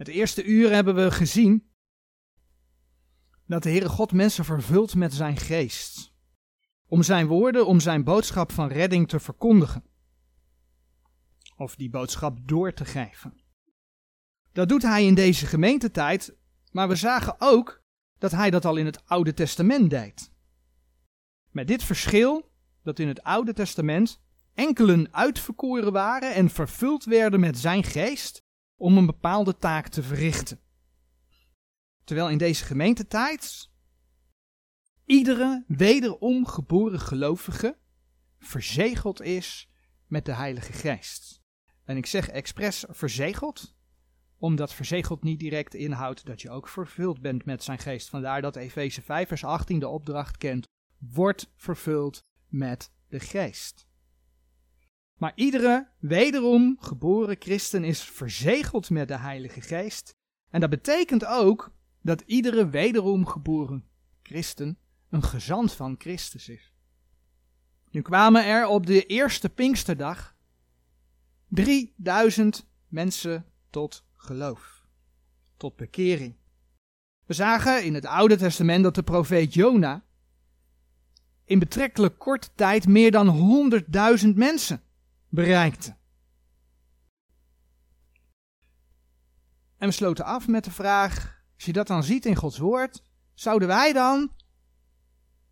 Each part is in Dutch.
Het eerste uur hebben we gezien dat de Heere God mensen vervult met zijn geest. Om zijn woorden, om zijn boodschap van redding te verkondigen. Of die boodschap door te geven. Dat doet hij in deze gemeentetijd, maar we zagen ook dat hij dat al in het Oude Testament deed. Met dit verschil dat in het Oude Testament enkelen uitverkoren waren en vervuld werden met zijn geest om een bepaalde taak te verrichten. Terwijl in deze gemeentetijd iedere wederom geboren gelovige verzegeld is met de Heilige Geest. En ik zeg expres verzegeld, omdat verzegeld niet direct inhoudt dat je ook vervuld bent met zijn geest. Vandaar dat Efeze 5 vers 18 de opdracht kent, wordt vervuld met de geest. Maar iedere wederom geboren christen is verzegeld met de Heilige Geest. En dat betekent ook dat iedere wederom geboren christen een gezant van Christus is. Nu kwamen er op de eerste Pinksterdag 3000 mensen tot geloof, tot bekering. We zagen in het Oude Testament dat de profeet Jona in betrekkelijk korte tijd meer dan 100.000 mensen bereikte. En we sloten af met de vraag: als je dat dan ziet in Gods woord, zouden wij dan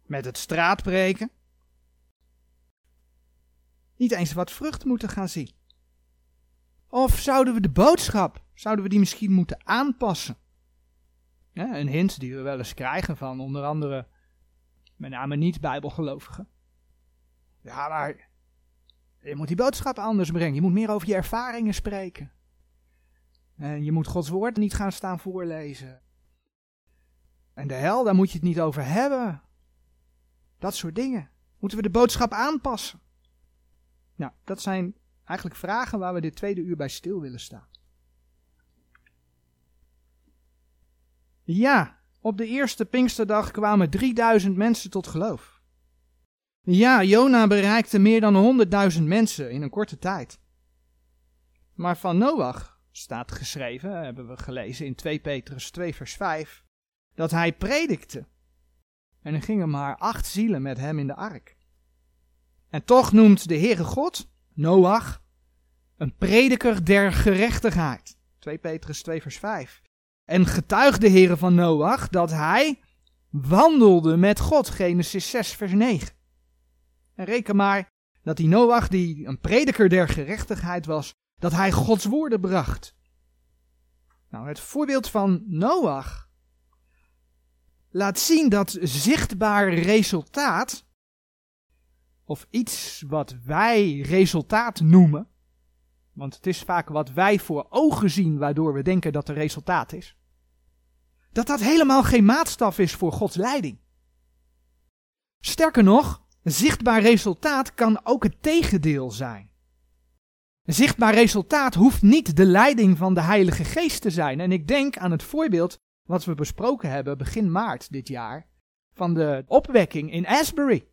met het straatbreken niet eens wat vrucht moeten gaan zien? Of zouden we de boodschap, zouden we die misschien moeten aanpassen? Een hint die we wel eens krijgen van onder andere met name niet-bijbelgelovigen. Ja, maar je moet die boodschap anders brengen. Je moet meer over je ervaringen spreken. En je moet Gods woord niet gaan staan voorlezen. En de hel, daar moet je het niet over hebben. Dat soort dingen. Moeten we de boodschap aanpassen? Nou, dat zijn eigenlijk vragen waar we dit tweede uur bij stil willen staan. Ja, op de eerste Pinksterdag kwamen 3000 mensen tot geloof. Ja, Jona bereikte meer dan 100.000 mensen in een korte tijd. Maar van Noach staat geschreven, hebben we gelezen in 2 Petrus 2 vers 5, dat hij predikte. En er gingen maar acht zielen met hem in de ark. En toch noemt de Heere God Noach een prediker der gerechtigheid. 2 Petrus 2 vers 5. En getuigde de Heere van Noach dat hij wandelde met God. Genesis 6 vers 9. En reken maar dat die Noach, die een prediker der gerechtigheid was, dat hij Gods woorden bracht. Nou, het voorbeeld van Noach laat zien dat zichtbaar resultaat, of iets wat wij resultaat noemen, want het is vaak wat wij voor ogen zien waardoor we denken dat er resultaat is, dat dat helemaal geen maatstaf is voor Gods leiding. Sterker nog, een zichtbaar resultaat kan ook het tegendeel zijn. Een zichtbaar resultaat hoeft niet de leiding van de Heilige Geest te zijn. En ik denk aan het voorbeeld wat we besproken hebben begin maart dit jaar van de opwekking in Asbury.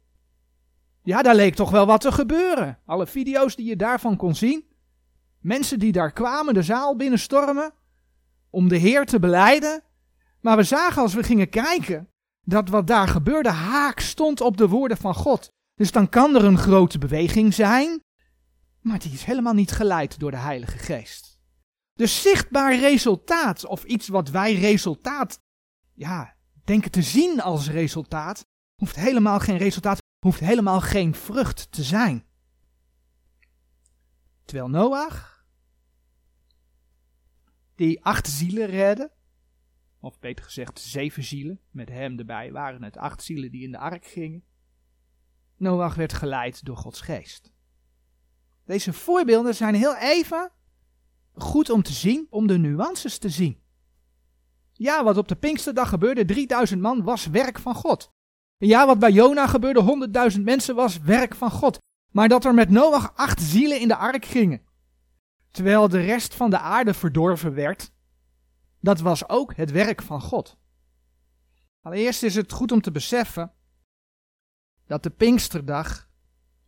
Ja, daar leek toch wel wat te gebeuren. Alle video's die je daarvan kon zien. Mensen die daar kwamen, de zaal binnenstormen om de Heer te beleiden. Maar we zagen als we gingen kijken dat wat daar gebeurde haak stond op de woorden van God. Dus dan kan er een grote beweging zijn, maar die is helemaal niet geleid door de Heilige Geest. Dus zichtbaar resultaat, of iets wat wij resultaat, ja, denken te zien als resultaat, hoeft helemaal geen resultaat, hoeft helemaal geen vrucht te zijn. Terwijl Noach, die acht zielen redde, of beter gezegd zeven zielen, met hem erbij waren het acht zielen die in de ark gingen. Noach werd geleid door Gods geest. Deze voorbeelden zijn heel even goed om te zien, om de nuances te zien. Ja, wat op de Pinksterdag gebeurde, 3000 man, was werk van God. Ja, wat bij Jona gebeurde, 100.000 mensen, was werk van God. Maar dat er met Noach acht zielen in de ark gingen, terwijl de rest van de aarde verdorven werd, dat was ook het werk van God. Allereerst is het goed om te beseffen dat de Pinksterdag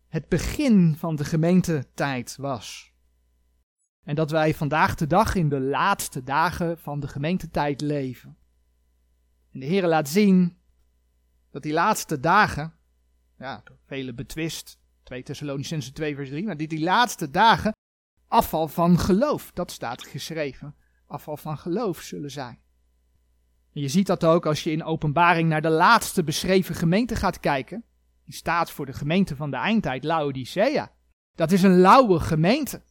het begin van de gemeentetijd was. En dat wij vandaag de dag in de laatste dagen van de gemeentetijd leven. En de Heer laat zien dat die laatste dagen, ja, door velen betwist, 2 Thessalonicense 2 vers 3, maar die, die laatste dagen afval van geloof, dat staat geschreven, afval van geloof zullen zijn. En je ziet dat ook als je in openbaring naar de laatste beschreven gemeente gaat kijken. Die staat voor de gemeente van de eindtijd, Laodicea. Dat is een lauwe gemeente.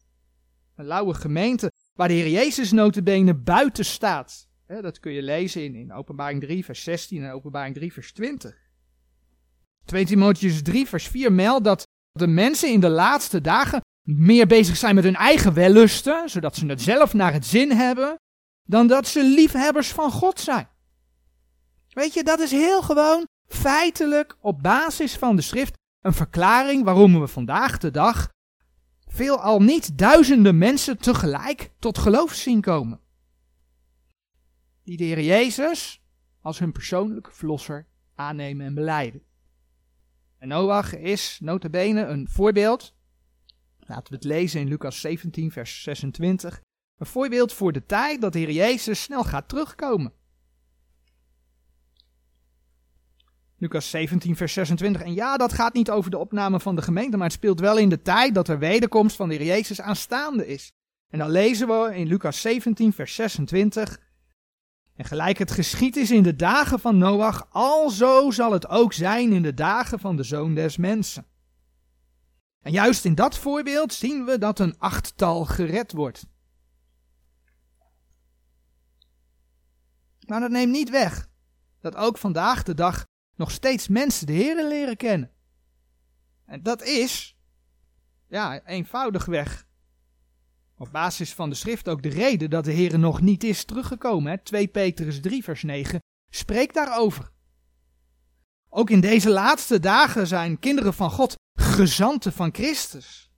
Een lauwe gemeente waar de Heer Jezus notabene buiten staat. dat kun je lezen in, in openbaring 3 vers 16 en openbaring 3 vers 20. 2 Timotheus 3 vers 4 meldt dat de mensen in de laatste dagen meer bezig zijn met hun eigen wellusten, zodat ze het zelf naar het zin hebben, dan dat ze liefhebbers van God zijn. Weet je, dat is heel gewoon feitelijk op basis van de schrift een verklaring waarom we vandaag de dag veelal niet duizenden mensen tegelijk tot geloof zien komen. Die de Heer Jezus als hun persoonlijke verlosser aannemen en beleiden. En Noach is notabene een voorbeeld. Laten we het lezen in Lucas 17 vers 26. Een voorbeeld voor de tijd dat de Heer Jezus snel gaat terugkomen. Lucas 17, vers 26. En ja, dat gaat niet over de opname van de gemeente, maar het speelt wel in de tijd dat de wederkomst van de Heer Jezus aanstaande is. En dan lezen we in Lucas 17, vers 26. En gelijk het geschied is in de dagen van Noach, alzo zal het ook zijn in de dagen van de Zoon des Mensen. En juist in dat voorbeeld zien we dat een achttal gered wordt. Maar dat neemt niet weg dat ook vandaag de dag nog steeds mensen de Heer leren kennen. En dat is, ja, eenvoudigweg, op basis van de schrift ook de reden dat de Heer nog niet is teruggekomen. Hè? 2 Petrus 3 vers 9 spreekt daarover. Ook in deze laatste dagen zijn kinderen van God gezanten van Christus.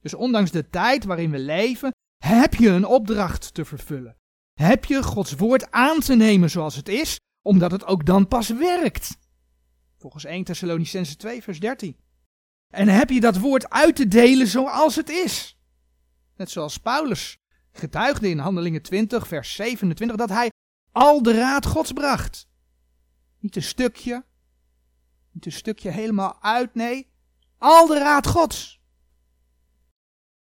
Dus ondanks de tijd waarin we leven, heb je een opdracht te vervullen. Heb je Gods woord aan te nemen zoals het is, omdat het ook dan pas werkt. Volgens 1 Thessalonicense 2 vers 13. En heb je dat woord uit te delen zoals het is. Net zoals Paulus getuigde in Handelingen 20 vers 27 dat hij al de raad Gods bracht. Niet een stukje, niet een stukje helemaal uit, nee, al de raad Gods.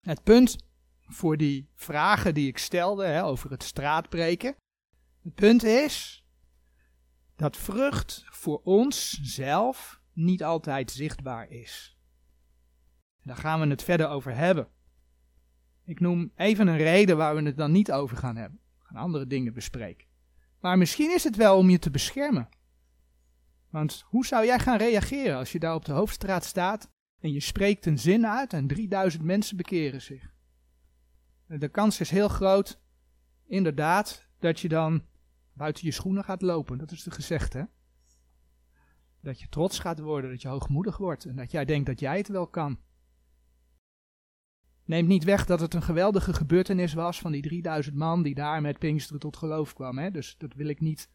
Het punt voor die vragen die ik stelde hè, over het straatbreken. Het punt is dat vrucht voor ons zelf niet altijd zichtbaar is. Daar gaan we het verder over hebben. Ik noem even een reden waar we het dan niet over gaan hebben. We gaan andere dingen bespreken. Maar misschien is het wel om je te beschermen. Want hoe zou jij gaan reageren als je daar op de hoofdstraat staat en je spreekt een zin uit en 3000 mensen bekeren zich? De kans is heel groot, inderdaad, dat je dan buiten je schoenen gaat lopen. Dat is de gezegde. Dat je trots gaat worden, dat je hoogmoedig wordt en dat jij denkt dat jij het wel kan. Neemt niet weg dat het een geweldige gebeurtenis was van die 3000 man die daar met Pinksteren tot geloof kwam. Hè? Dus dat wil ik niet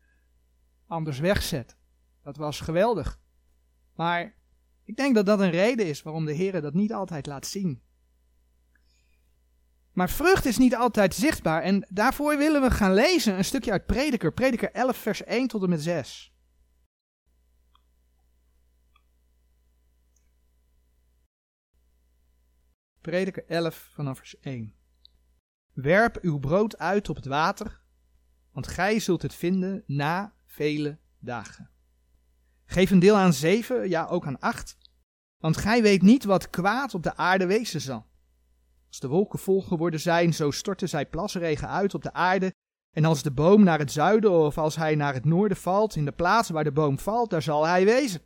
anders wegzetten. Dat was geweldig. Maar ik denk dat dat een reden is waarom de Heer dat niet altijd laat zien. Maar vrucht is niet altijd zichtbaar en daarvoor willen we gaan lezen een stukje uit Prediker, Prediker 11 vers 1 tot en met 6. Prediker 11 vanaf vers 1. Werp uw brood uit op het water, want gij zult het vinden na vele dagen. Geef een deel aan zeven, ja ook aan acht, want gij weet niet wat kwaad op de aarde wezen zal. Als de wolken vol geworden zijn, zo storten zij plasregen uit op de aarde. En als de boom naar het zuiden of als hij naar het noorden valt, in de plaats waar de boom valt, daar zal hij wezen.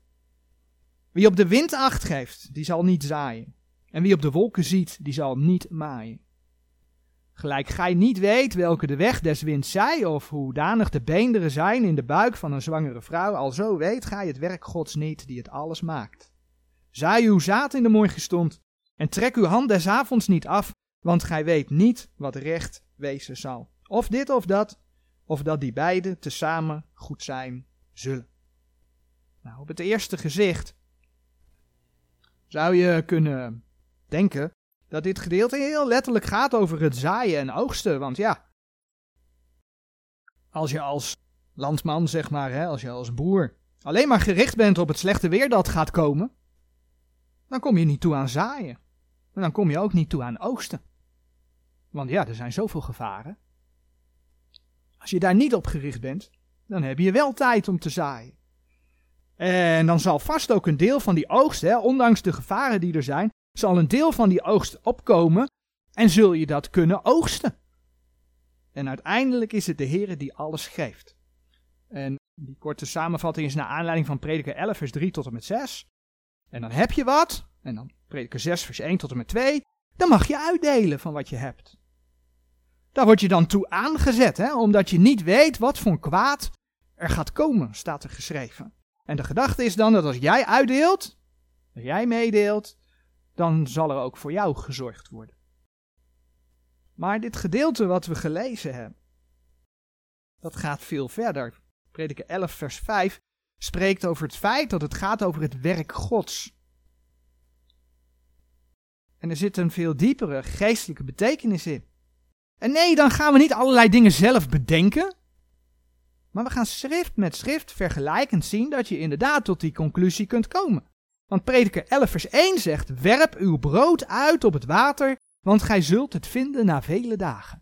Wie op de wind acht geeft, die zal niet zaaien. En wie op de wolken ziet, die zal niet maaien. Gelijk gij niet weet welke de weg des winds zij, of hoe danig de beenderen zijn in de buik van een zwangere vrouw, alzo weet gij het werk Gods niet, die het alles maakt. Zaai uw zaad in de morgenstond, en trek uw hand des avonds niet af, want gij weet niet wat recht wezen zal. Of dit of dat, of dat die beide tezamen goed zijn zullen. Nou, op het eerste gezicht zou je kunnen denken dat dit gedeelte heel letterlijk gaat over het zaaien en oogsten. Want ja, als je als landman, zeg maar, hè, als je als boer alleen maar gericht bent op het slechte weer dat gaat komen, dan kom je niet toe aan zaaien. En dan kom je ook niet toe aan oogsten. Want ja, er zijn zoveel gevaren. Als je daar niet op gericht bent, dan heb je wel tijd om te zaaien. En dan zal vast ook een deel van die oogst, hè, ondanks de gevaren die er zijn, zal een deel van die oogst opkomen en zul je dat kunnen oogsten. En uiteindelijk is het de Heer die alles geeft. En die korte samenvatting is naar aanleiding van Prediker 11, vers 3 tot en met 6. En dan heb je wat, en dan Prediker 6, vers 1 tot en met 2. Dan mag je uitdelen van wat je hebt. Daar word je dan toe aangezet, hè, omdat je niet weet wat voor kwaad er gaat komen, staat er geschreven. En de gedachte is dan dat als jij uitdeelt, als jij meedeelt, dan zal er ook voor jou gezorgd worden. Maar dit gedeelte wat we gelezen hebben, dat gaat veel verder. Prediker 11, vers 5 spreekt over het feit dat het gaat over het werk Gods. En er zit een veel diepere geestelijke betekenis in. En nee, dan gaan we niet allerlei dingen zelf bedenken. Maar we gaan schrift met schrift vergelijkend zien dat je inderdaad tot die conclusie kunt komen. Want prediker 11 vers 1 zegt, werp uw brood uit op het water, want gij zult het vinden na vele dagen.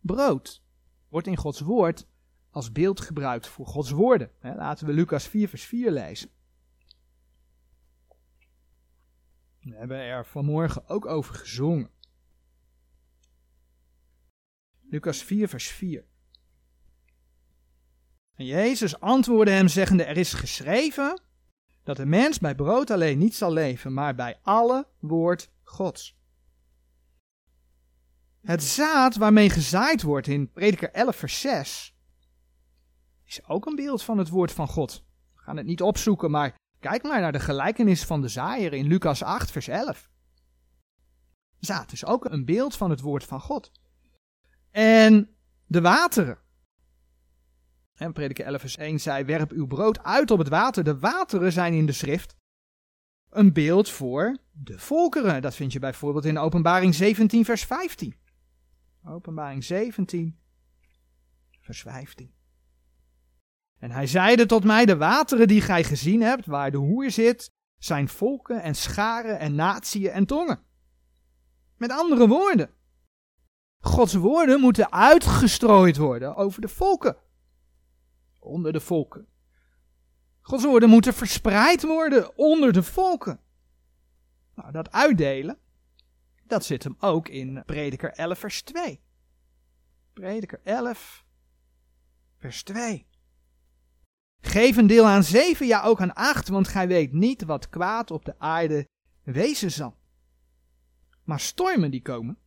Brood wordt in Gods woord als beeld gebruikt voor Gods woorden. Laten we Lucas 4 vers 4 lezen. We hebben er vanmorgen ook over gezongen. Lucas 4 vers 4. En Jezus antwoordde hem zeggende, er is geschreven dat de mens bij brood alleen niet zal leven, maar bij alle woord Gods. Het zaad waarmee gezaaid wordt in Prediker 11 vers 6 is ook een beeld van het woord van God. We gaan het niet opzoeken, maar kijk maar naar de gelijkenis van de zaaier in Lucas 8 vers 11. Zaad is ook een beeld van het woord van God. En de wateren en prediker 11 vers 1 zei, werp uw brood uit op het water. De wateren zijn in de schrift een beeld voor de volkeren. Dat vind je bijvoorbeeld in openbaring 17 vers 15. Openbaring 17 vers 15. En hij zeide tot mij, de wateren die gij gezien hebt, waar de hoer zit, zijn volken en scharen en natieën en tongen. Met andere woorden, Gods woorden moeten uitgestrooid worden over de volken onder de volken. Gods woorden moeten verspreid worden onder de volken. Nou, dat uitdelen, dat zit hem ook in Prediker 11 vers 2. Prediker 11 vers 2. Geef een deel aan zeven, ja ook aan acht, want gij weet niet wat kwaad op de aarde wezen zal. Maar stormen die komen,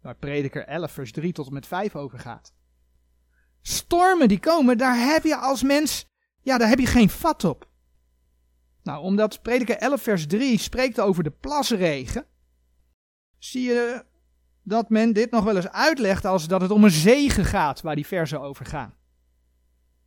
waar Prediker 11 vers 3 tot en met 5 over gaat, stormen die komen, daar heb je als mens, ja, daar heb je geen vat op. Nou, omdat prediker 11 vers 3 spreekt over de plasregen, zie je dat men dit nog wel eens uitlegt als dat het om een zegen gaat waar die versen over gaan.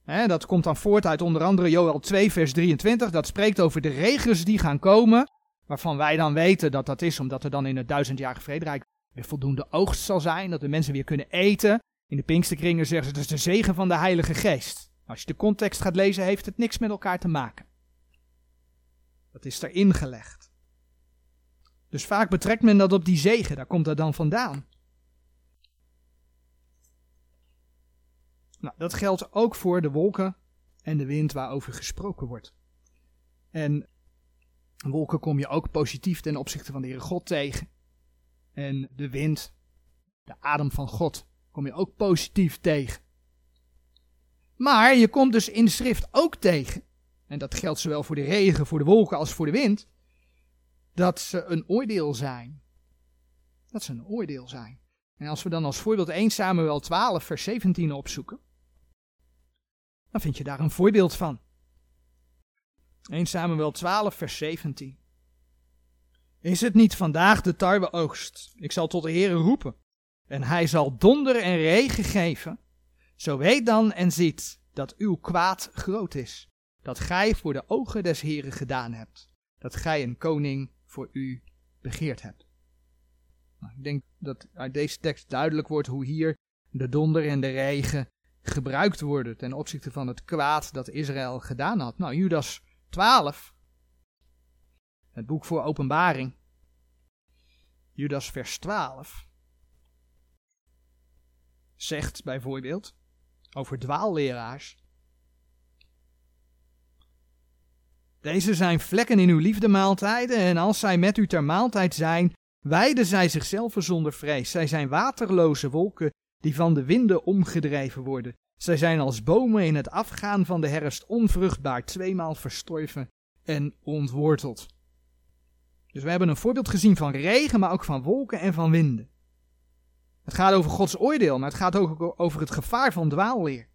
dat komt dan voort uit onder andere Joel 2 vers 23, dat spreekt over de regens die gaan komen, waarvan wij dan weten dat dat is omdat er dan in het duizendjarige vrederijk weer voldoende oogst zal zijn, dat de mensen weer kunnen eten, in de Pinksterkringen zeggen ze, dat is de zegen van de Heilige Geest. Als je de context gaat lezen, heeft het niks met elkaar te maken. Dat is erin gelegd. Dus vaak betrekt men dat op die zegen, daar komt dat dan vandaan. Nou, dat geldt ook voor de wolken en de wind waarover gesproken wordt. En wolken kom je ook positief ten opzichte van de Heere God tegen. En de wind, de adem van God, kom je ook positief tegen. Maar je komt dus in de schrift ook tegen, en dat geldt zowel voor de regen, voor de wolken als voor de wind, dat ze een oordeel zijn. Dat ze een oordeel zijn. En als we dan als voorbeeld 1 Samuel 12 vers 17 opzoeken, dan vind je daar een voorbeeld van. 1 Samuel 12 vers 17. Is het niet vandaag de tarweoogst? Ik zal tot de Heere roepen en hij zal donder en regen geven. Zo weet dan en ziet dat uw kwaad groot is, dat gij voor de ogen des Heren gedaan hebt, dat gij een koning voor u begeerd hebt. Nou, ik denk dat uit deze tekst duidelijk wordt hoe hier de donder en de regen gebruikt worden ten opzichte van het kwaad dat Israël gedaan had. Nou, Judas 12, het boek voor openbaring, Judas vers 12, zegt bijvoorbeeld over dwaalleraars. Deze zijn vlekken in uw liefdemaaltijden en als zij met u ter maaltijd zijn, wijden zij zichzelf zonder vrees. Zij zijn waterloze wolken die van de winden omgedreven worden. Zij zijn als bomen in het afgaan van de herfst onvruchtbaar, tweemaal verstorven en ontworteld. Dus we hebben een voorbeeld gezien van regen, maar ook van wolken en van winden. Het gaat over Gods oordeel, maar het gaat ook over het gevaar van dwaalleer.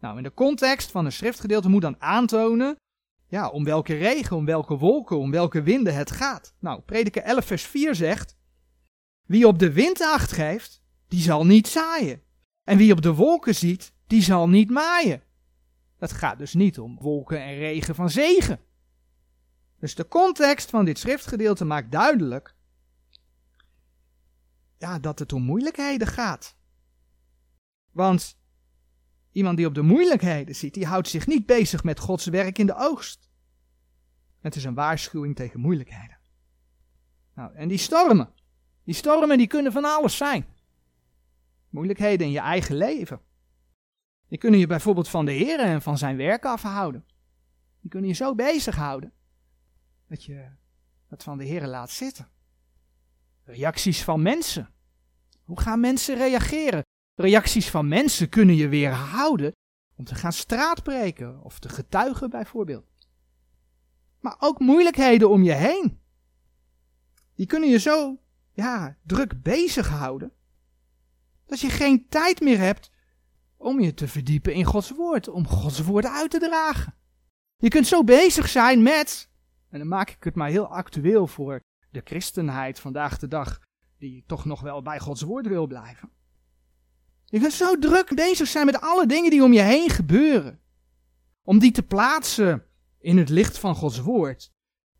Nou, in de context van een schriftgedeelte moet dan aantonen ja, om welke regen, om welke wolken, om welke winden het gaat. Nou, prediker 11 vers 4 zegt, wie op de wind acht geeft, die zal niet zaaien. En wie op de wolken ziet, die zal niet maaien. Het gaat dus niet om wolken en regen van zegen. Dus de context van dit schriftgedeelte maakt duidelijk ja, dat het om moeilijkheden gaat. Want iemand die op de moeilijkheden ziet, die houdt zich niet bezig met Gods werk in de oogst. Het is een waarschuwing tegen moeilijkheden. Nou, en die stormen, die stormen die kunnen van alles zijn. Moeilijkheden in je eigen leven. Die kunnen je bijvoorbeeld van de Heer en van zijn werk afhouden. Die kunnen je zo bezighouden dat je het van de Heer laat zitten. Reacties van mensen. Hoe gaan mensen reageren? Reacties van mensen kunnen je weerhouden om te gaan straatbreken of te getuigen bijvoorbeeld. Maar ook moeilijkheden om je heen. Die kunnen je zo ja, druk bezighouden dat je geen tijd meer hebt om je te verdiepen in Gods woord, om Gods woord uit te dragen. Je kunt zo bezig zijn met, en dan maak ik het maar heel actueel voor de christenheid vandaag de dag, die toch nog wel bij Gods woord wil blijven. Je kunt zo druk bezig zijn met alle dingen die om je heen gebeuren, om die te plaatsen in het licht van Gods woord,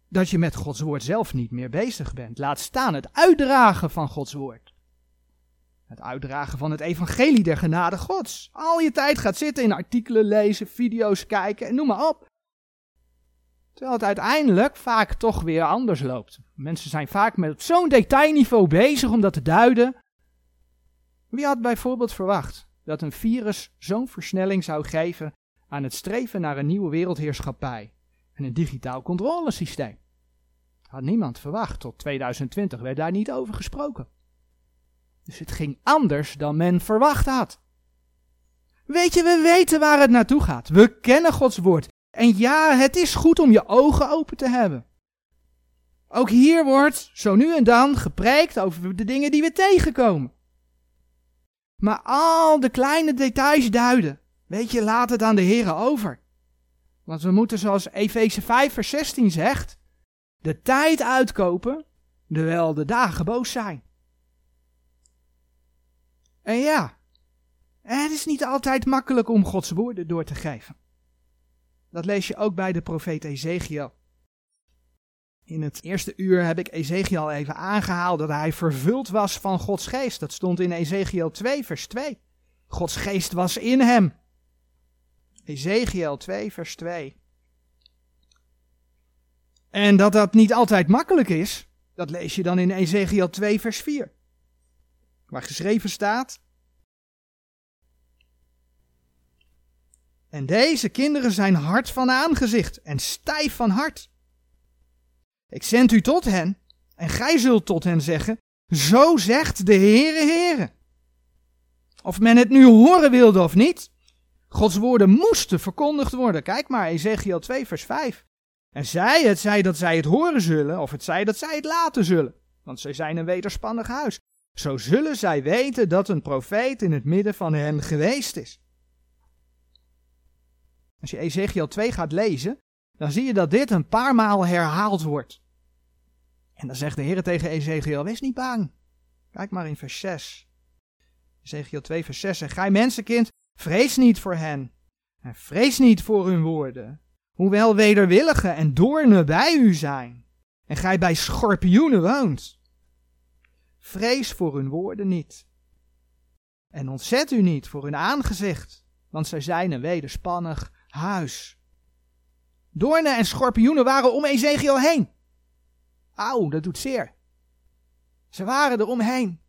dat je met Gods woord zelf niet meer bezig bent. Laat staan het uitdragen van Gods woord. Het uitdragen van het evangelie der genade gods. Al je tijd gaat zitten in artikelen lezen, video's kijken en noem maar op. Terwijl het uiteindelijk vaak toch weer anders loopt. Mensen zijn vaak met zo'n detailniveau bezig om dat te duiden. Wie had bijvoorbeeld verwacht dat een virus zo'n versnelling zou geven aan het streven naar een nieuwe wereldheerschappij en een digitaal controlesysteem? Had niemand verwacht. Tot 2020 werd daar niet over gesproken. Dus het ging anders dan men verwacht had. Weet je, we weten waar het naartoe gaat. We kennen Gods woord. En ja, het is goed om je ogen open te hebben. Ook hier wordt zo nu en dan gepreekt over de dingen die we tegenkomen. Maar al de kleine details duiden. Weet je, laat het aan de Heer over. Want we moeten, zoals Efeze 5, vers 16 zegt, de tijd uitkopen, terwijl de dagen boos zijn. En ja, het is niet altijd makkelijk om Gods woorden door te geven. Dat lees je ook bij de profeet Ezekiel. In het eerste uur heb ik Ezekiel even aangehaald dat hij vervuld was van Gods geest. Dat stond in Ezekiel 2, vers 2. Gods geest was in hem. Ezekiel 2, vers 2. En dat dat niet altijd makkelijk is, dat lees je dan in Ezekiel 2, vers 4 waar geschreven staat. En deze kinderen zijn hard van aangezicht en stijf van hart. Ik zend u tot hen, en gij zult tot hen zeggen, zo zegt de Heere Heere. Of men het nu horen wilde of niet, Gods woorden moesten verkondigd worden. Kijk maar, Ezekiel 2 vers 5. En zij, het zij dat zij het horen zullen, of het zij dat zij het laten zullen. Want zij zijn een wederspannig huis. Zo zullen zij weten dat een profeet in het midden van hen geweest is. Als je Ezekiel 2 gaat lezen, dan zie je dat dit een paar maal herhaald wordt. En dan zegt de Heer tegen Ezekiel, wees niet bang. Kijk maar in vers 6. Ezekiel 2 vers 6 zegt, gij mensenkind, vrees niet voor hen. En vrees niet voor hun woorden. Hoewel wederwillige en doornen bij u zijn. En gij bij schorpioenen woont. Vrees voor hun woorden niet. En ontzet u niet voor hun aangezicht, want zij zijn een wederspannig huis. Doornen en schorpioenen waren om Ezekiel heen. Auw, dat doet zeer. Ze waren er omheen.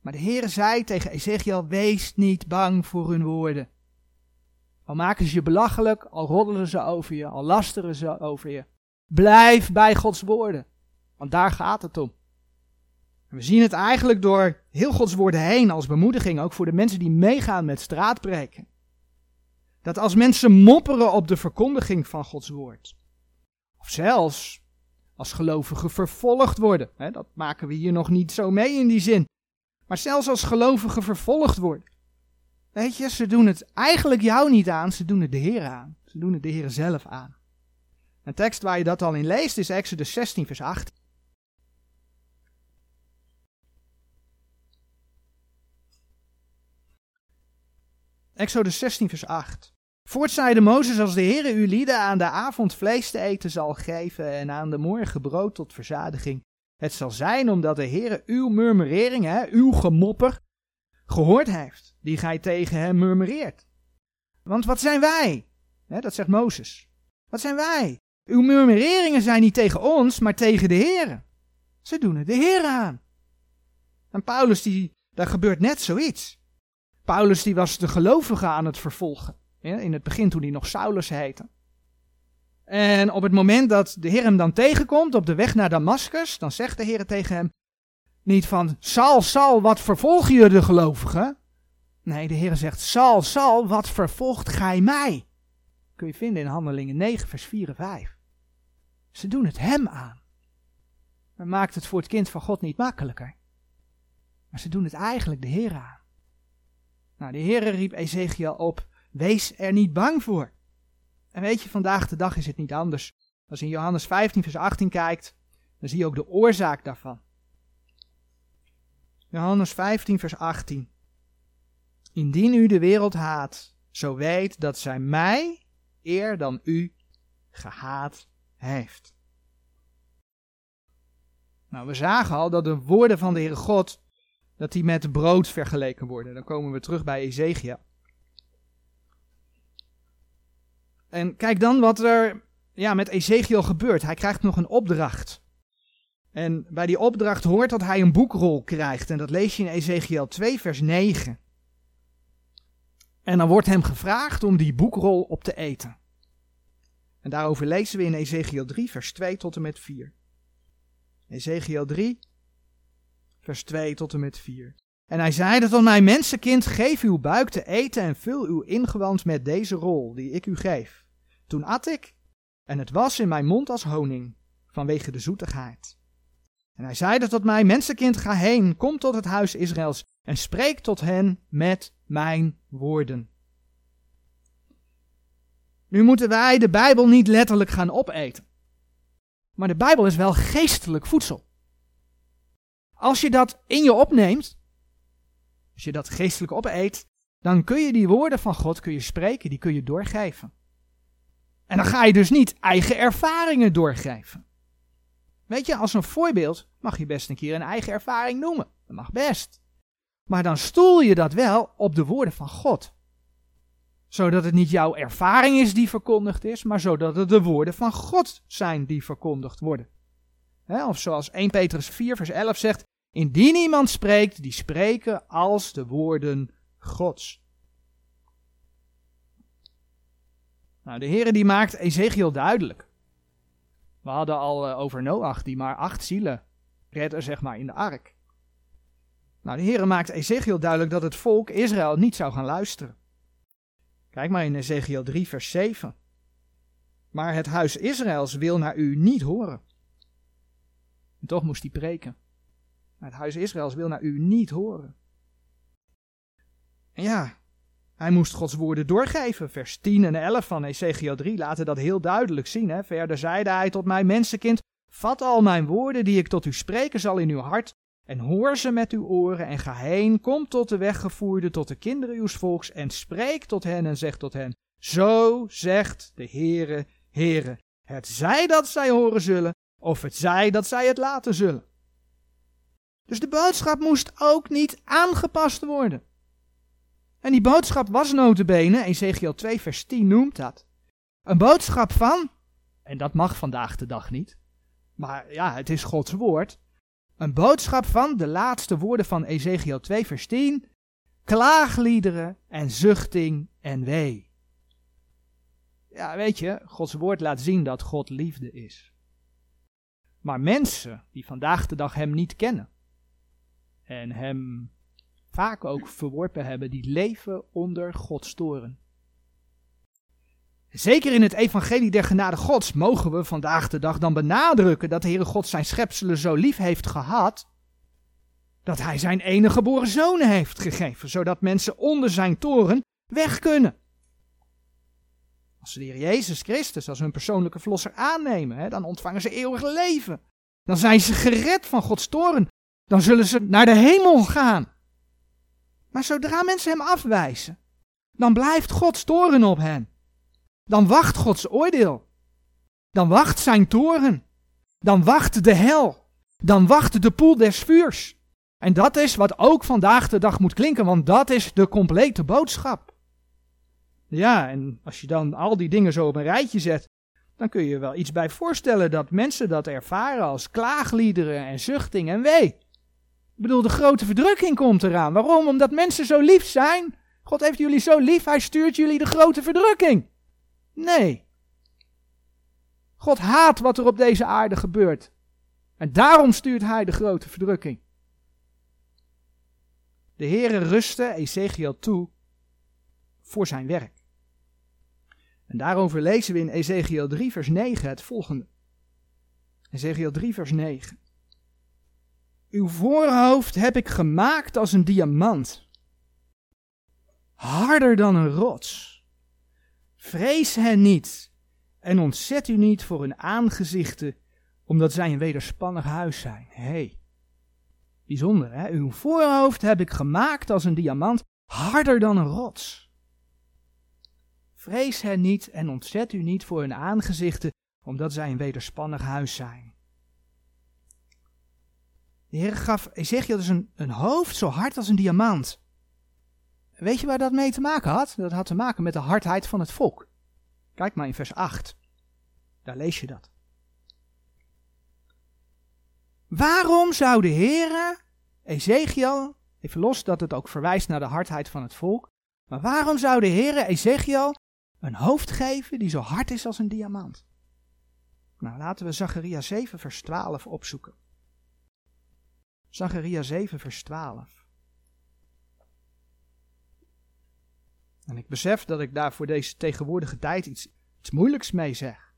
Maar de Heere zei tegen Ezekiel, wees niet bang voor hun woorden. Al maken ze je belachelijk, al roddelen ze over je, al lasteren ze over je. Blijf bij Gods woorden, want daar gaat het om. En we zien het eigenlijk door heel Gods woorden heen als bemoediging, ook voor de mensen die meegaan met straatpreken. Dat als mensen mopperen op de verkondiging van Gods woord, of zelfs als gelovigen vervolgd worden, hè, dat maken we hier nog niet zo mee in die zin, maar zelfs als gelovigen vervolgd worden. Weet je, ze doen het eigenlijk jou niet aan, ze doen het de Heer aan. Ze doen het de Heer zelf aan. Een tekst waar je dat al in leest is Exodus 16, vers 8. Exodus 16, vers 8. Voort zeide Mozes, als de Heere uw lieden aan de avond vlees te eten zal geven en aan de morgen brood tot verzadiging. Het zal zijn omdat de Heere uw murmurering, uw gemopper, gehoord heeft, die gij tegen hem murmureert. Want wat zijn wij? Hè, dat zegt Mozes. Wat zijn wij? Uw murmureringen zijn niet tegen ons, maar tegen de Heere. Ze doen het de Heer aan. En Paulus, die, daar gebeurt net zoiets. Paulus die was de gelovige aan het vervolgen. in het begin toen hij nog Saulus heette. En op het moment dat de Heer hem dan tegenkomt op de weg naar Damascus, dan zegt de Heer tegen hem niet van Sal, Sal, wat vervolg je de gelovigen? Nee, de Heer zegt Sal, Sal, wat vervolgt gij mij? Kun je vinden in Handelingen 9, vers 4 en 5. Ze doen het hem aan. Men maakt het voor het kind van God niet makkelijker. Maar ze doen het eigenlijk de Heer aan. Nou, de Heer riep Ezekiel op, wees er niet bang voor. En weet je, vandaag de dag is het niet anders. Als je in Johannes 15, vers 18 kijkt, dan zie je ook de oorzaak daarvan. Johannes 15, vers 18. Indien u de wereld haat, zo weet dat zij mij eer dan u gehaat heeft. Nou, we zagen al dat de woorden van de Heere God, dat die met brood vergeleken worden. Dan komen we terug bij Ezekiel. En kijk dan wat er ja, met Ezekiel gebeurt. Hij krijgt nog een opdracht. En bij die opdracht hoort dat hij een boekrol krijgt. En dat lees je in Ezekiel 2, vers 9. En dan wordt hem gevraagd om die boekrol op te eten. En daarover lezen we in Ezekiel 3, vers 2 tot en met 4. Ezekiel 3, vers 2 tot en met 4. En hij zeide tot mij, mensenkind, geef uw buik te eten en vul uw ingewand met deze rol die ik u geef. Toen at ik, en het was in mijn mond als honing, vanwege de zoetigheid. En hij zeide tot mij, mensenkind, ga heen, kom tot het huis Israëls en spreek tot hen met mijn woorden. Nu moeten wij de Bijbel niet letterlijk gaan opeten. Maar de Bijbel is wel geestelijk voedsel. Als je dat in je opneemt, als je dat geestelijk opeet, dan kun je die woorden van God kun je spreken, die kun je doorgeven. En dan ga je dus niet eigen ervaringen doorgeven. Weet je, als een voorbeeld mag je best een keer een eigen ervaring noemen. Dat mag best. Maar dan stoel je dat wel op de woorden van God. Zodat het niet jouw ervaring is die verkondigd is, maar zodat het de woorden van God zijn die verkondigd worden. of zoals 1 Petrus 4 vers 11 zegt, indien iemand spreekt, die spreken als de woorden Gods. Nou, de Heer die maakt Ezekiel duidelijk we hadden al uh, over Noach, die maar acht zielen redde, zeg maar, in de ark. Nou, de Heer maakt Ezekiel duidelijk dat het volk Israël niet zou gaan luisteren. Kijk maar in Ezekiel 3, vers 7. Maar het huis Israëls wil naar u niet horen. En toch moest hij preken. Maar het huis Israëls wil naar u niet horen. En ja, hij moest Gods woorden doorgeven. Vers 10 en 11 van Ezekiel 3 laten dat heel duidelijk zien. Hè? Verder zeide hij tot mij, mensenkind, vat al mijn woorden die ik tot u spreken zal in uw hart en hoor ze met uw oren en ga heen, kom tot de weggevoerde, tot de kinderen uws volks en spreek tot hen en zeg tot hen, zo zegt de Heere, Heere, het zij dat zij horen zullen, of het zij dat zij het laten zullen. Dus de boodschap moest ook niet aangepast worden. En die boodschap was notabene, Ezekiel 2 vers 10 noemt dat, een boodschap van, en dat mag vandaag de dag niet, maar ja, het is Gods woord, een boodschap van de laatste woorden van Ezekiel 2 vers 10, klaagliederen en zuchting en wee. Ja, weet je, Gods woord laat zien dat God liefde is. Maar mensen die vandaag de dag Hem niet kennen en Hem vaak ook verworpen hebben, die leven onder Gods toren. Zeker in het evangelie der genade Gods mogen we vandaag de dag dan benadrukken dat de Heere God zijn schepselen zo lief heeft gehad, dat hij zijn enige geboren zoon heeft gegeven, zodat mensen onder zijn toren weg kunnen. Als ze de Heer Jezus Christus als hun persoonlijke verlosser aannemen, dan ontvangen ze eeuwig leven. Dan zijn ze gered van Gods toren. Dan zullen ze naar de hemel gaan. Maar zodra mensen hem afwijzen, dan blijft Gods toren op hen. Dan wacht Gods oordeel. Dan wacht zijn toren. Dan wacht de hel. Dan wacht de poel des vuurs. En dat is wat ook vandaag de dag moet klinken, want dat is de complete boodschap. Ja, en als je dan al die dingen zo op een rijtje zet, dan kun je je wel iets bij voorstellen dat mensen dat ervaren als klaagliederen en zuchting en wee. Ik bedoel, de grote verdrukking komt eraan. Waarom? Omdat mensen zo lief zijn. God heeft jullie zo lief, hij stuurt jullie de grote verdrukking. Nee. God haat wat er op deze aarde gebeurt. En daarom stuurt hij de grote verdrukking. De Heere rustte Ezekiel toe voor zijn werk. En daarover lezen we in Ezekiel 3, vers 9 het volgende. Ezekiel 3, vers 9. Uw voorhoofd heb ik gemaakt als een diamant, harder dan een rots. Vrees hen niet en ontzet u niet voor hun aangezichten, omdat zij een wederspannig huis zijn. Hé, hey, bijzonder hè? Uw voorhoofd heb ik gemaakt als een diamant, harder dan een rots. Vrees hen niet en ontzet u niet voor hun aangezichten, omdat zij een wederspannig huis zijn. De Heer gaf Ezekiel dus een, een hoofd zo hard als een diamant. Weet je waar dat mee te maken had? Dat had te maken met de hardheid van het volk. Kijk maar in vers 8. Daar lees je dat. Waarom zou de Heer Ezekiel, even los dat het ook verwijst naar de hardheid van het volk, maar waarom zou de Heer Ezekiel een hoofd geven die zo hard is als een diamant. Nou, laten we Zacharia 7 vers 12 opzoeken. Zacharia 7 vers 12. En ik besef dat ik daar voor deze tegenwoordige tijd iets, moeilijks mee zeg.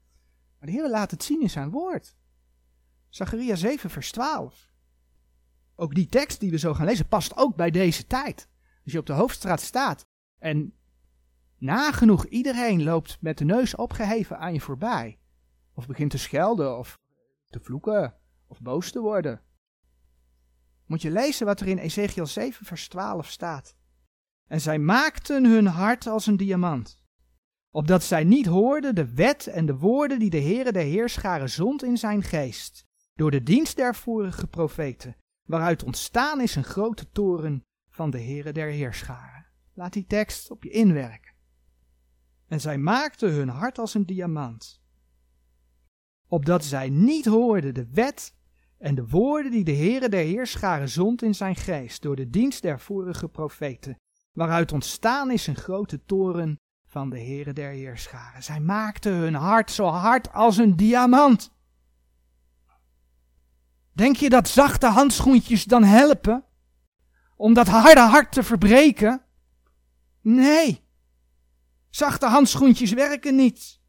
Maar de Heer laat het zien in zijn woord. Zacharia 7 vers 12. Ook die tekst die we zo gaan lezen past ook bij deze tijd. Als je op de hoofdstraat staat en Nagenoeg iedereen loopt met de neus opgeheven aan je voorbij. Of begint te schelden, of te vloeken, of boos te worden. Moet je lezen wat er in Ezekiel 7, vers 12 staat. En zij maakten hun hart als een diamant, opdat zij niet hoorden de wet en de woorden die de Heere der Heerscharen zond in zijn geest, door de dienst der vorige profeten, waaruit ontstaan is een grote toren van de Heere der Heerscharen. Laat die tekst op je inwerken. En zij maakten hun hart als een diamant. Opdat zij niet hoorden de wet en de woorden die de Heere der Heerscharen zond in zijn geest door de dienst der vorige profeten, waaruit ontstaan is een grote toren van de Heere der Heerscharen. Zij maakten hun hart zo hard als een diamant. Denk je dat zachte handschoentjes dan helpen om dat harde hart te verbreken? Nee, Zachte handschoentjes werken niet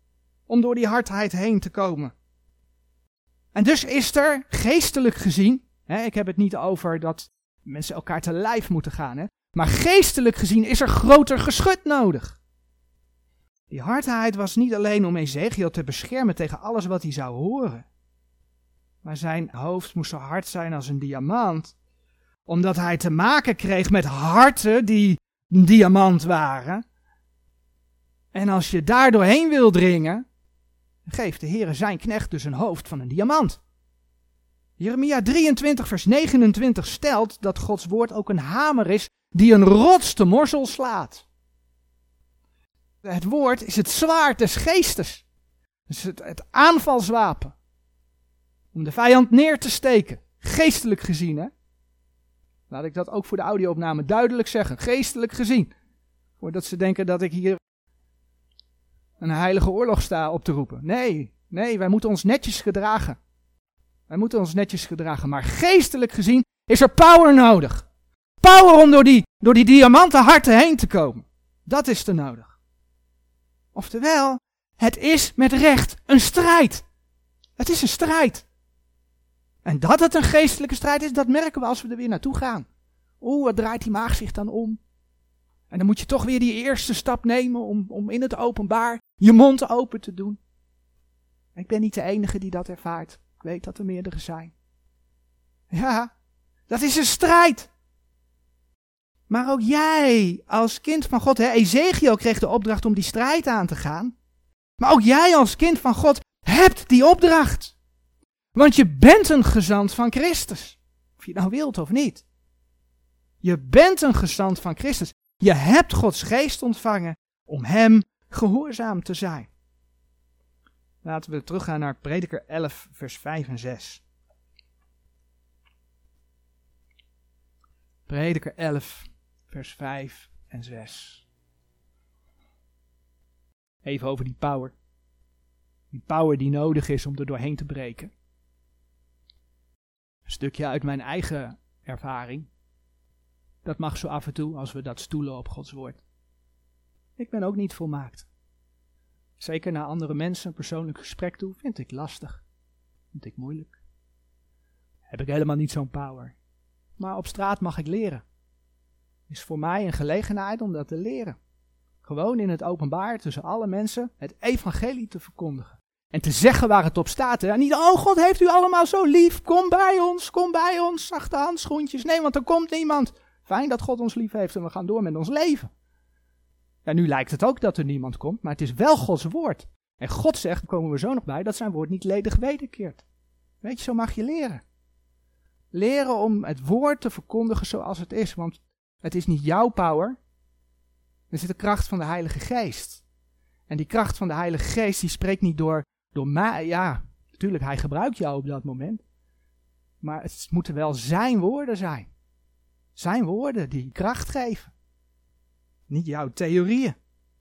om door die hardheid heen te komen. En dus is er geestelijk gezien, hè, ik heb het niet over dat mensen elkaar te lijf moeten gaan, hè, maar geestelijk gezien is er groter geschut nodig. Die hardheid was niet alleen om Ezekiel te beschermen tegen alles wat hij zou horen, maar zijn hoofd moest zo hard zijn als een diamant, omdat hij te maken kreeg met harten die een diamant waren en als je daar doorheen wil dringen, geeft de Heer zijn knecht dus een hoofd van een diamant. Jeremia 23, vers 29 stelt dat Gods woord ook een hamer is die een rots te morsel slaat. Het woord is het zwaard des geestes. Het, het aanvalswapen. Om de vijand neer te steken. Geestelijk gezien, hè? Laat ik dat ook voor de audio-opname duidelijk zeggen. Geestelijk gezien. Voordat ze denken dat ik hier een heilige oorlog sta op te roepen. Nee, nee, wij moeten ons netjes gedragen. Wij moeten ons netjes gedragen. Maar geestelijk gezien is er power nodig. Power om door die, door die diamanten harten heen te komen. Dat is er nodig. Oftewel, het is met recht een strijd. Het is een strijd. En dat het een geestelijke strijd is, dat merken we als we er weer naartoe gaan. Oeh, wat draait die maag zich dan om? En dan moet je toch weer die eerste stap nemen om, om in het openbaar je mond open te doen. Ik ben niet de enige die dat ervaart. Ik weet dat er meerdere zijn. Ja, dat is een strijd. Maar ook jij als kind van God, hè, Ezekiel kreeg de opdracht om die strijd aan te gaan. Maar ook jij als kind van God hebt die opdracht. Want je bent een gezant van Christus. Of je nou wilt of niet. Je bent een gezant van Christus. Je hebt Gods geest ontvangen om Hem gehoorzaam te zijn. Laten we teruggaan naar Prediker 11, vers 5 en 6. Prediker 11, vers 5 en 6. Even over die power. Die power die nodig is om er doorheen te breken. Een stukje uit mijn eigen ervaring. Dat mag zo af en toe als we dat stoelen op Gods woord. Ik ben ook niet volmaakt. Zeker naar andere mensen een persoonlijk gesprek toe vind ik lastig. Vind ik moeilijk. Heb ik helemaal niet zo'n power. Maar op straat mag ik leren. Is voor mij een gelegenheid om dat te leren. Gewoon in het openbaar tussen alle mensen het evangelie te verkondigen. En te zeggen waar het op staat. En niet, oh God heeft u allemaal zo lief. Kom bij ons, kom bij ons. Zachte handschoentjes. Nee, want er komt niemand. Fijn dat God ons lief heeft en we gaan door met ons leven. Ja, nu lijkt het ook dat er niemand komt, maar het is wel Gods woord. En God zegt, komen we zo nog bij, dat zijn woord niet ledig wederkeert. Weet je, zo mag je leren. Leren om het woord te verkondigen zoals het is, want het is niet jouw power. Er zit de kracht van de Heilige Geest. En die kracht van de Heilige Geest, die spreekt niet door, door mij. Ja, natuurlijk, hij gebruikt jou op dat moment. Maar het moeten wel zijn woorden zijn. Zijn woorden die kracht geven. Niet jouw theorieën.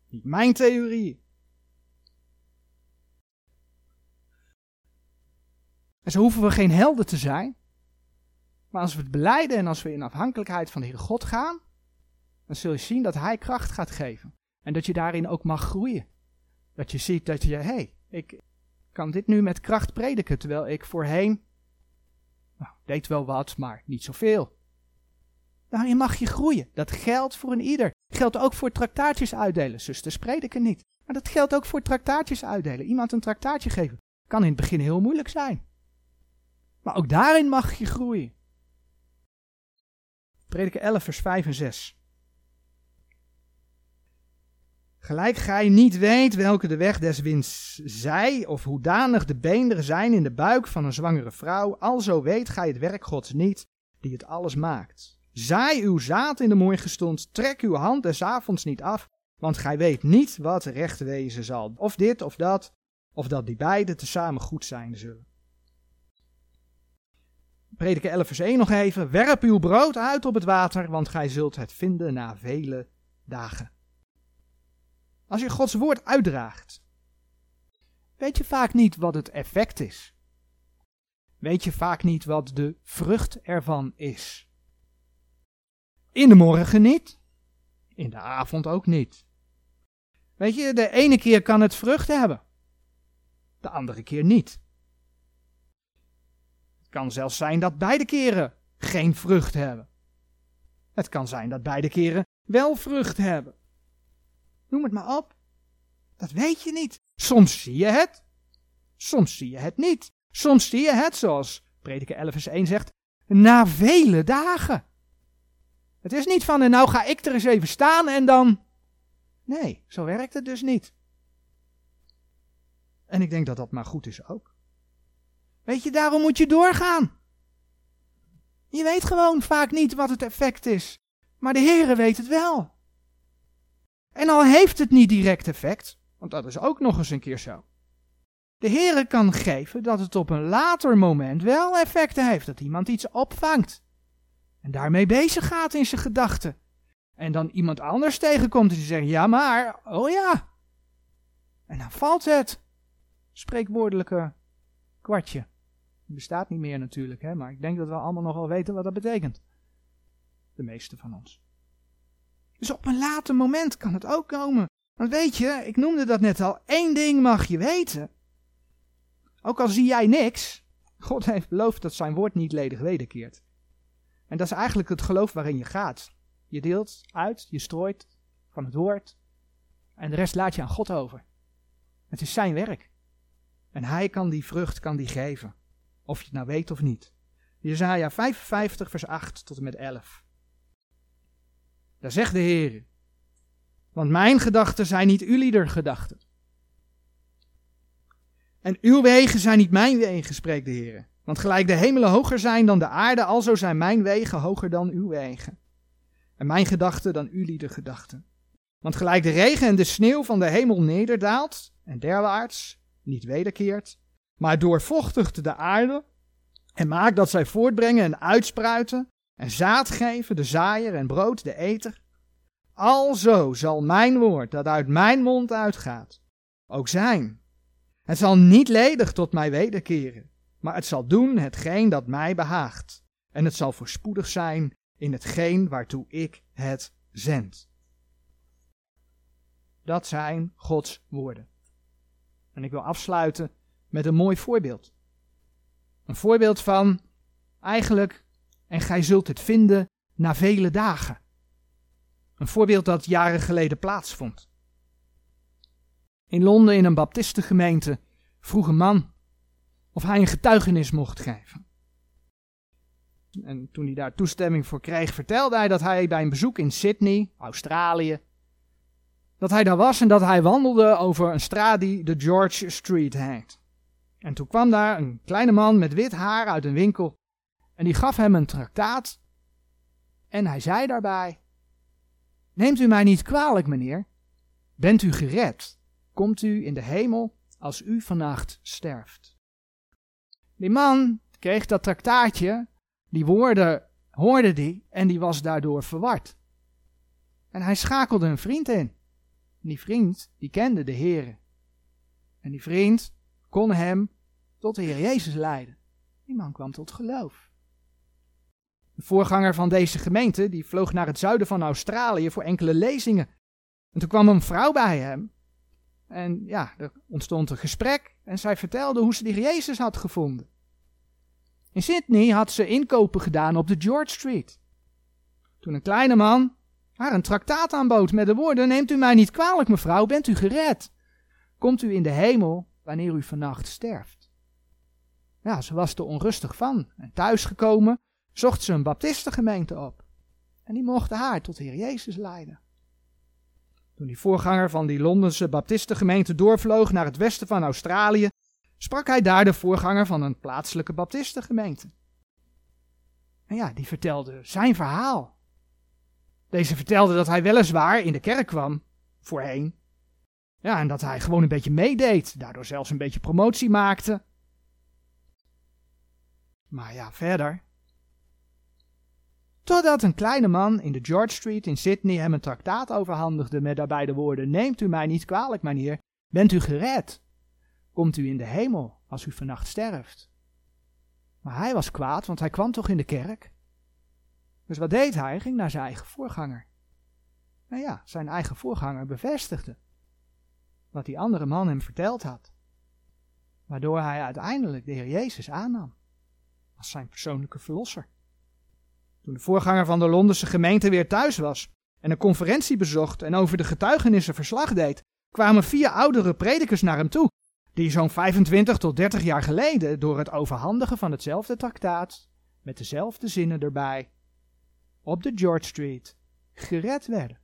Niet mijn theorieën. En zo hoeven we geen helden te zijn. Maar als we het beleiden en als we in afhankelijkheid van de Heer God gaan, dan zul je zien dat Hij kracht gaat geven. En dat je daarin ook mag groeien. Dat je ziet dat je, hé, hey, ik kan dit nu met kracht prediken, terwijl ik voorheen, nou, deed wel wat, maar niet zoveel. Daarin mag je groeien. Dat geldt voor een ieder. Geldt ook voor traktaatjes uitdelen. Zusters prediken niet. Maar dat geldt ook voor traktaatjes uitdelen. Iemand een traktaatje geven. Kan in het begin heel moeilijk zijn. Maar ook daarin mag je groeien. Prediker 11, vers 5 en 6. Gelijk gij niet weet welke de weg des winds zij, of hoedanig de beenderen zijn in de buik van een zwangere vrouw, alzo weet gij het werk Gods niet, die het alles maakt. Zaai uw zaad in de morgenstond, trek uw hand des avonds niet af, want gij weet niet wat recht wezen zal. Of dit of dat, of dat die beide tezamen goed zijn zullen. Prediker 11 vers 1 nog even. Werp uw brood uit op het water, want gij zult het vinden na vele dagen. Als je Gods woord uitdraagt, weet je vaak niet wat het effect is. Weet je vaak niet wat de vrucht ervan is. In de morgen niet. In de avond ook niet. Weet je, de ene keer kan het vrucht hebben. De andere keer niet. Het kan zelfs zijn dat beide keren geen vrucht hebben. Het kan zijn dat beide keren wel vrucht hebben. Noem het maar op. Dat weet je niet. Soms zie je het. Soms zie je het niet. Soms zie je het, zoals prediker 11 vers 1 zegt, na vele dagen. Het is niet van, en nou ga ik er eens even staan en dan. Nee, zo werkt het dus niet. En ik denk dat dat maar goed is ook. Weet je, daarom moet je doorgaan. Je weet gewoon vaak niet wat het effect is, maar de Heere weet het wel. En al heeft het niet direct effect, want dat is ook nog eens een keer zo. De Heere kan geven dat het op een later moment wel effecten heeft, dat iemand iets opvangt. En daarmee bezig gaat in zijn gedachten. En dan iemand anders tegenkomt en die zegt, ja maar, oh ja. En dan valt het spreekwoordelijke kwartje. Bestaat niet meer natuurlijk, hè, maar ik denk dat we allemaal nog wel weten wat dat betekent. De meeste van ons. Dus op een later moment kan het ook komen. Want weet je, ik noemde dat net al, één ding mag je weten. Ook al zie jij niks, God heeft beloofd dat zijn woord niet ledig wederkeert. En dat is eigenlijk het geloof waarin je gaat. Je deelt uit, je strooit van het woord. En de rest laat je aan God over. Het is zijn werk. En hij kan die vrucht kan die geven. Of je het nou weet of niet. Jezaja 55 vers 8 tot en met 11. Daar zegt de Heer. Want mijn gedachten zijn niet uw gedachten. En uw wegen zijn niet mijn wegen, spreekt de Heer. Want gelijk de hemelen hoger zijn dan de aarde, alzo zijn mijn wegen hoger dan uw wegen. En mijn gedachten dan uw gedachten. Want gelijk de regen en de sneeuw van de hemel nederdaalt en derwaarts niet wederkeert, maar doorvochtigt de aarde en maakt dat zij voortbrengen en uitspruiten en zaad geven, de zaaier en brood, de eter. Alzo zal mijn woord dat uit mijn mond uitgaat ook zijn. Het zal niet ledig tot mij wederkeren, maar het zal doen hetgeen dat mij behaagt. En het zal voorspoedig zijn in hetgeen waartoe ik het zend. Dat zijn Gods woorden. En ik wil afsluiten met een mooi voorbeeld. Een voorbeeld van eigenlijk, en gij zult het vinden na vele dagen. Een voorbeeld dat jaren geleden plaatsvond. In Londen in een baptistengemeente vroeg een man of hij een getuigenis mocht geven. En toen hij daar toestemming voor kreeg, vertelde hij dat hij bij een bezoek in Sydney, Australië, dat hij daar was en dat hij wandelde over een straat die de George Street heet. En toen kwam daar een kleine man met wit haar uit een winkel en die gaf hem een traktaat. En hij zei daarbij: Neemt u mij niet kwalijk, meneer. Bent u gered? Komt u in de hemel als u vannacht sterft? Die man kreeg dat traktaatje, die woorden hoorde die en die was daardoor verward. En hij schakelde een vriend in. En die vriend, die kende de Heer. En die vriend kon hem tot de Heer Jezus leiden. Die man kwam tot geloof. De voorganger van deze gemeente, die vloog naar het zuiden van Australië voor enkele lezingen. En toen kwam een vrouw bij hem. En ja, er ontstond een gesprek en zij vertelde hoe ze Heer Jezus had gevonden. In Sydney had ze inkopen gedaan op de George Street. Toen een kleine man haar een traktaat aanbood met de woorden: Neemt u mij niet kwalijk, mevrouw, bent u gered? Komt u in de hemel wanneer u vannacht sterft? Ja, ze was er onrustig van en thuisgekomen zocht ze een baptistengemeente op. En die mochten haar tot Heer Jezus leiden. Toen die voorganger van die Londense baptistengemeente doorvloog naar het westen van Australië, sprak hij daar de voorganger van een plaatselijke baptistengemeente. En ja, die vertelde zijn verhaal. Deze vertelde dat hij weliswaar in de kerk kwam, voorheen. Ja, en dat hij gewoon een beetje meedeed, daardoor zelfs een beetje promotie maakte. Maar ja, verder. Totdat een kleine man in de George Street in Sydney hem een traktaat overhandigde met daarbij de woorden: Neemt u mij niet kwalijk, meneer, bent u gered? Komt u in de hemel als u vannacht sterft? Maar hij was kwaad, want hij kwam toch in de kerk? Dus wat deed hij? Hij ging naar zijn eigen voorganger. Nou ja, zijn eigen voorganger bevestigde wat die andere man hem verteld had. Waardoor hij uiteindelijk de Heer Jezus aannam als zijn persoonlijke verlosser. Toen de voorganger van de Londense gemeente weer thuis was en een conferentie bezocht en over de getuigenissen verslag deed, kwamen vier oudere predikers naar hem toe, die zo'n 25 tot 30 jaar geleden door het overhandigen van hetzelfde traktaat, met dezelfde zinnen erbij, op de George Street gered werden.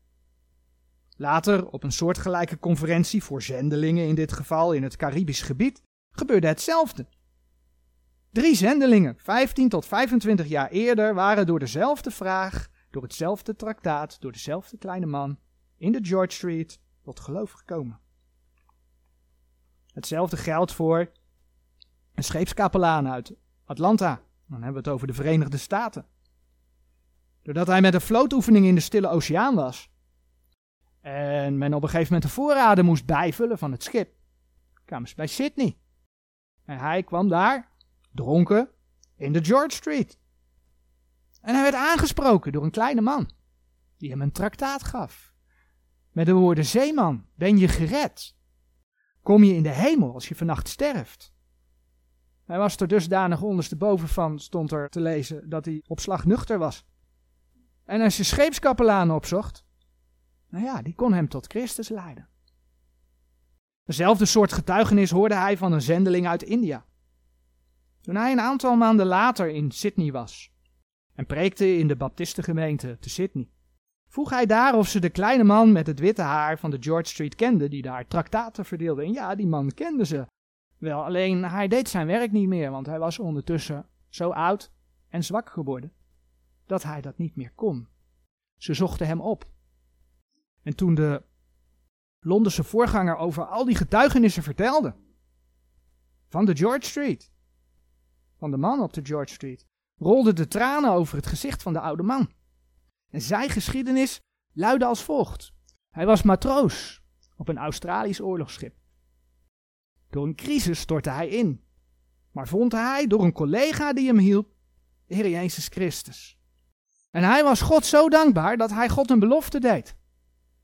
Later, op een soortgelijke conferentie voor zendelingen in dit geval in het Caribisch gebied, gebeurde hetzelfde. Drie zendelingen, 15 tot 25 jaar eerder, waren door dezelfde vraag, door hetzelfde traktaat, door dezelfde kleine man in de George Street tot geloof gekomen. Hetzelfde geldt voor een scheepskapelaan uit Atlanta. Dan hebben we het over de Verenigde Staten. Doordat hij met een vlootoefening in de Stille Oceaan was. En men op een gegeven moment de voorraden moest bijvullen van het schip. Kwamen ze bij Sydney. En hij kwam daar, dronken, in de George Street. En hij werd aangesproken door een kleine man. Die hem een traktaat gaf. Met de woorden: Zeeman, ben je gered? Kom je in de hemel als je vannacht sterft? Hij was er dusdanig ondersteboven van, stond er te lezen, dat hij op slag nuchter was. En als je scheepskapelaan opzocht, nou ja, die kon hem tot Christus leiden. Dezelfde soort getuigenis hoorde hij van een zendeling uit India. Toen hij een aantal maanden later in Sydney was en preekte in de baptistengemeente te Sydney, vroeg hij daar of ze de kleine man met het witte haar van de George Street kende, die daar traktaten verdeelde. En ja, die man kende ze. Wel, alleen hij deed zijn werk niet meer, want hij was ondertussen zo oud en zwak geworden dat hij dat niet meer kon. Ze zochten hem op. En toen de Londense voorganger over al die getuigenissen vertelde, van de George Street, van de man op de George Street, rolden de tranen over het gezicht van de oude man. En zijn geschiedenis luidde als volgt. Hij was matroos op een Australisch oorlogsschip. Door een crisis stortte hij in, maar vond hij door een collega die hem hielp, de Heer Jezus Christus. En hij was God zo dankbaar dat hij God een belofte deed.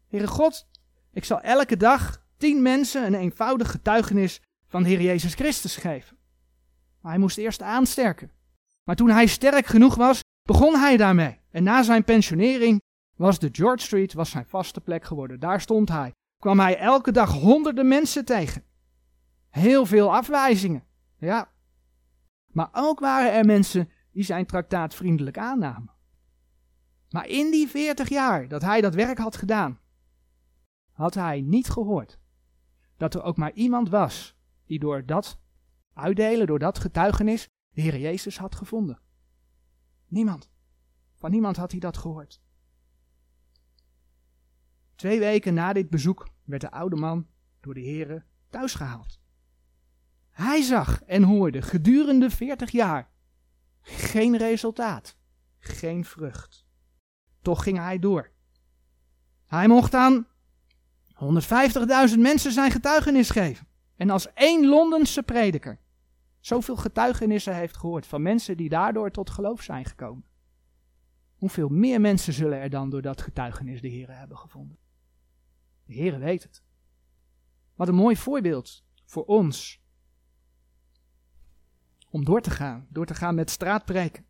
Heere God, ik zal elke dag tien mensen een eenvoudig getuigenis van de Heer Jezus Christus geven. Maar hij moest eerst aansterken. Maar toen hij sterk genoeg was, begon hij daarmee. En na zijn pensionering was de George Street was zijn vaste plek geworden. Daar stond hij. Kwam hij elke dag honderden mensen tegen. Heel veel afwijzingen. Ja. Maar ook waren er mensen die zijn traktaat vriendelijk aannamen. Maar in die veertig jaar dat hij dat werk had gedaan, had hij niet gehoord dat er ook maar iemand was die door dat uitdelen, door dat getuigenis, de Heer Jezus had gevonden. Niemand. Van niemand had hij dat gehoord. Twee weken na dit bezoek werd de oude man door de Heer thuis gehaald. Hij zag en hoorde gedurende veertig jaar geen resultaat, geen vrucht. Toch ging hij door. Hij mocht aan 150.000 mensen zijn getuigenis geven. En als één Londense prediker zoveel getuigenissen heeft gehoord van mensen die daardoor tot geloof zijn gekomen. Hoeveel meer mensen zullen er dan door dat getuigenis de Heer hebben gevonden? De Heer weet het. Wat een mooi voorbeeld voor ons. Om door te gaan, door te gaan met straatpreken.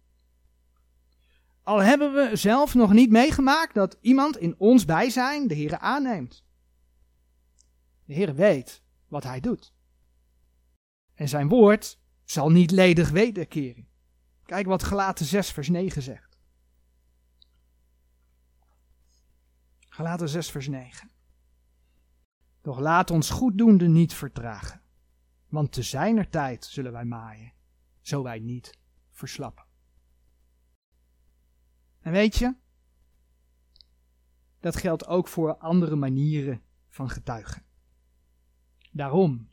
Al hebben we zelf nog niet meegemaakt dat iemand in ons bijzijn de Heer aanneemt. De Heer weet wat hij doet. En zijn woord zal niet ledig wederkeren. Kijk wat Galaten 6 vers 9 zegt. Galaten 6 vers 9. Doch laat ons goeddoende niet vertragen, want te zijner tijd zullen wij maaien, zo wij niet verslappen. En weet je, dat geldt ook voor andere manieren van getuigen. Daarom,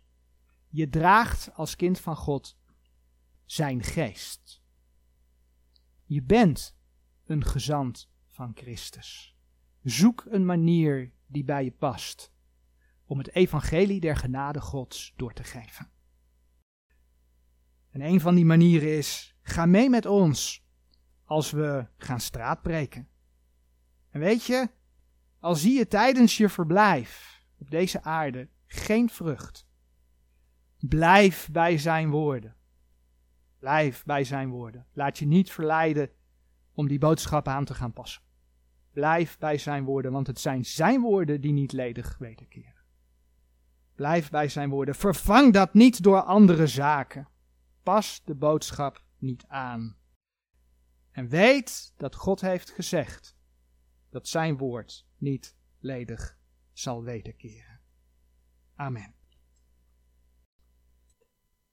je draagt als kind van God zijn geest. Je bent een gezant van Christus. Zoek een manier die bij je past om het evangelie der genade Gods door te geven. En een van die manieren is: ga mee met ons als we gaan straatbreken. En weet je, al zie je tijdens je verblijf op deze aarde geen vrucht, blijf bij zijn woorden. Blijf bij zijn woorden. Laat je niet verleiden om die boodschap aan te gaan passen. Blijf bij zijn woorden, want het zijn zijn woorden die niet ledig wederkeren. Blijf bij zijn woorden. Vervang dat niet door andere zaken. Pas de boodschap niet aan. En weet dat God heeft gezegd dat zijn woord niet ledig zal wederkeren. Amen.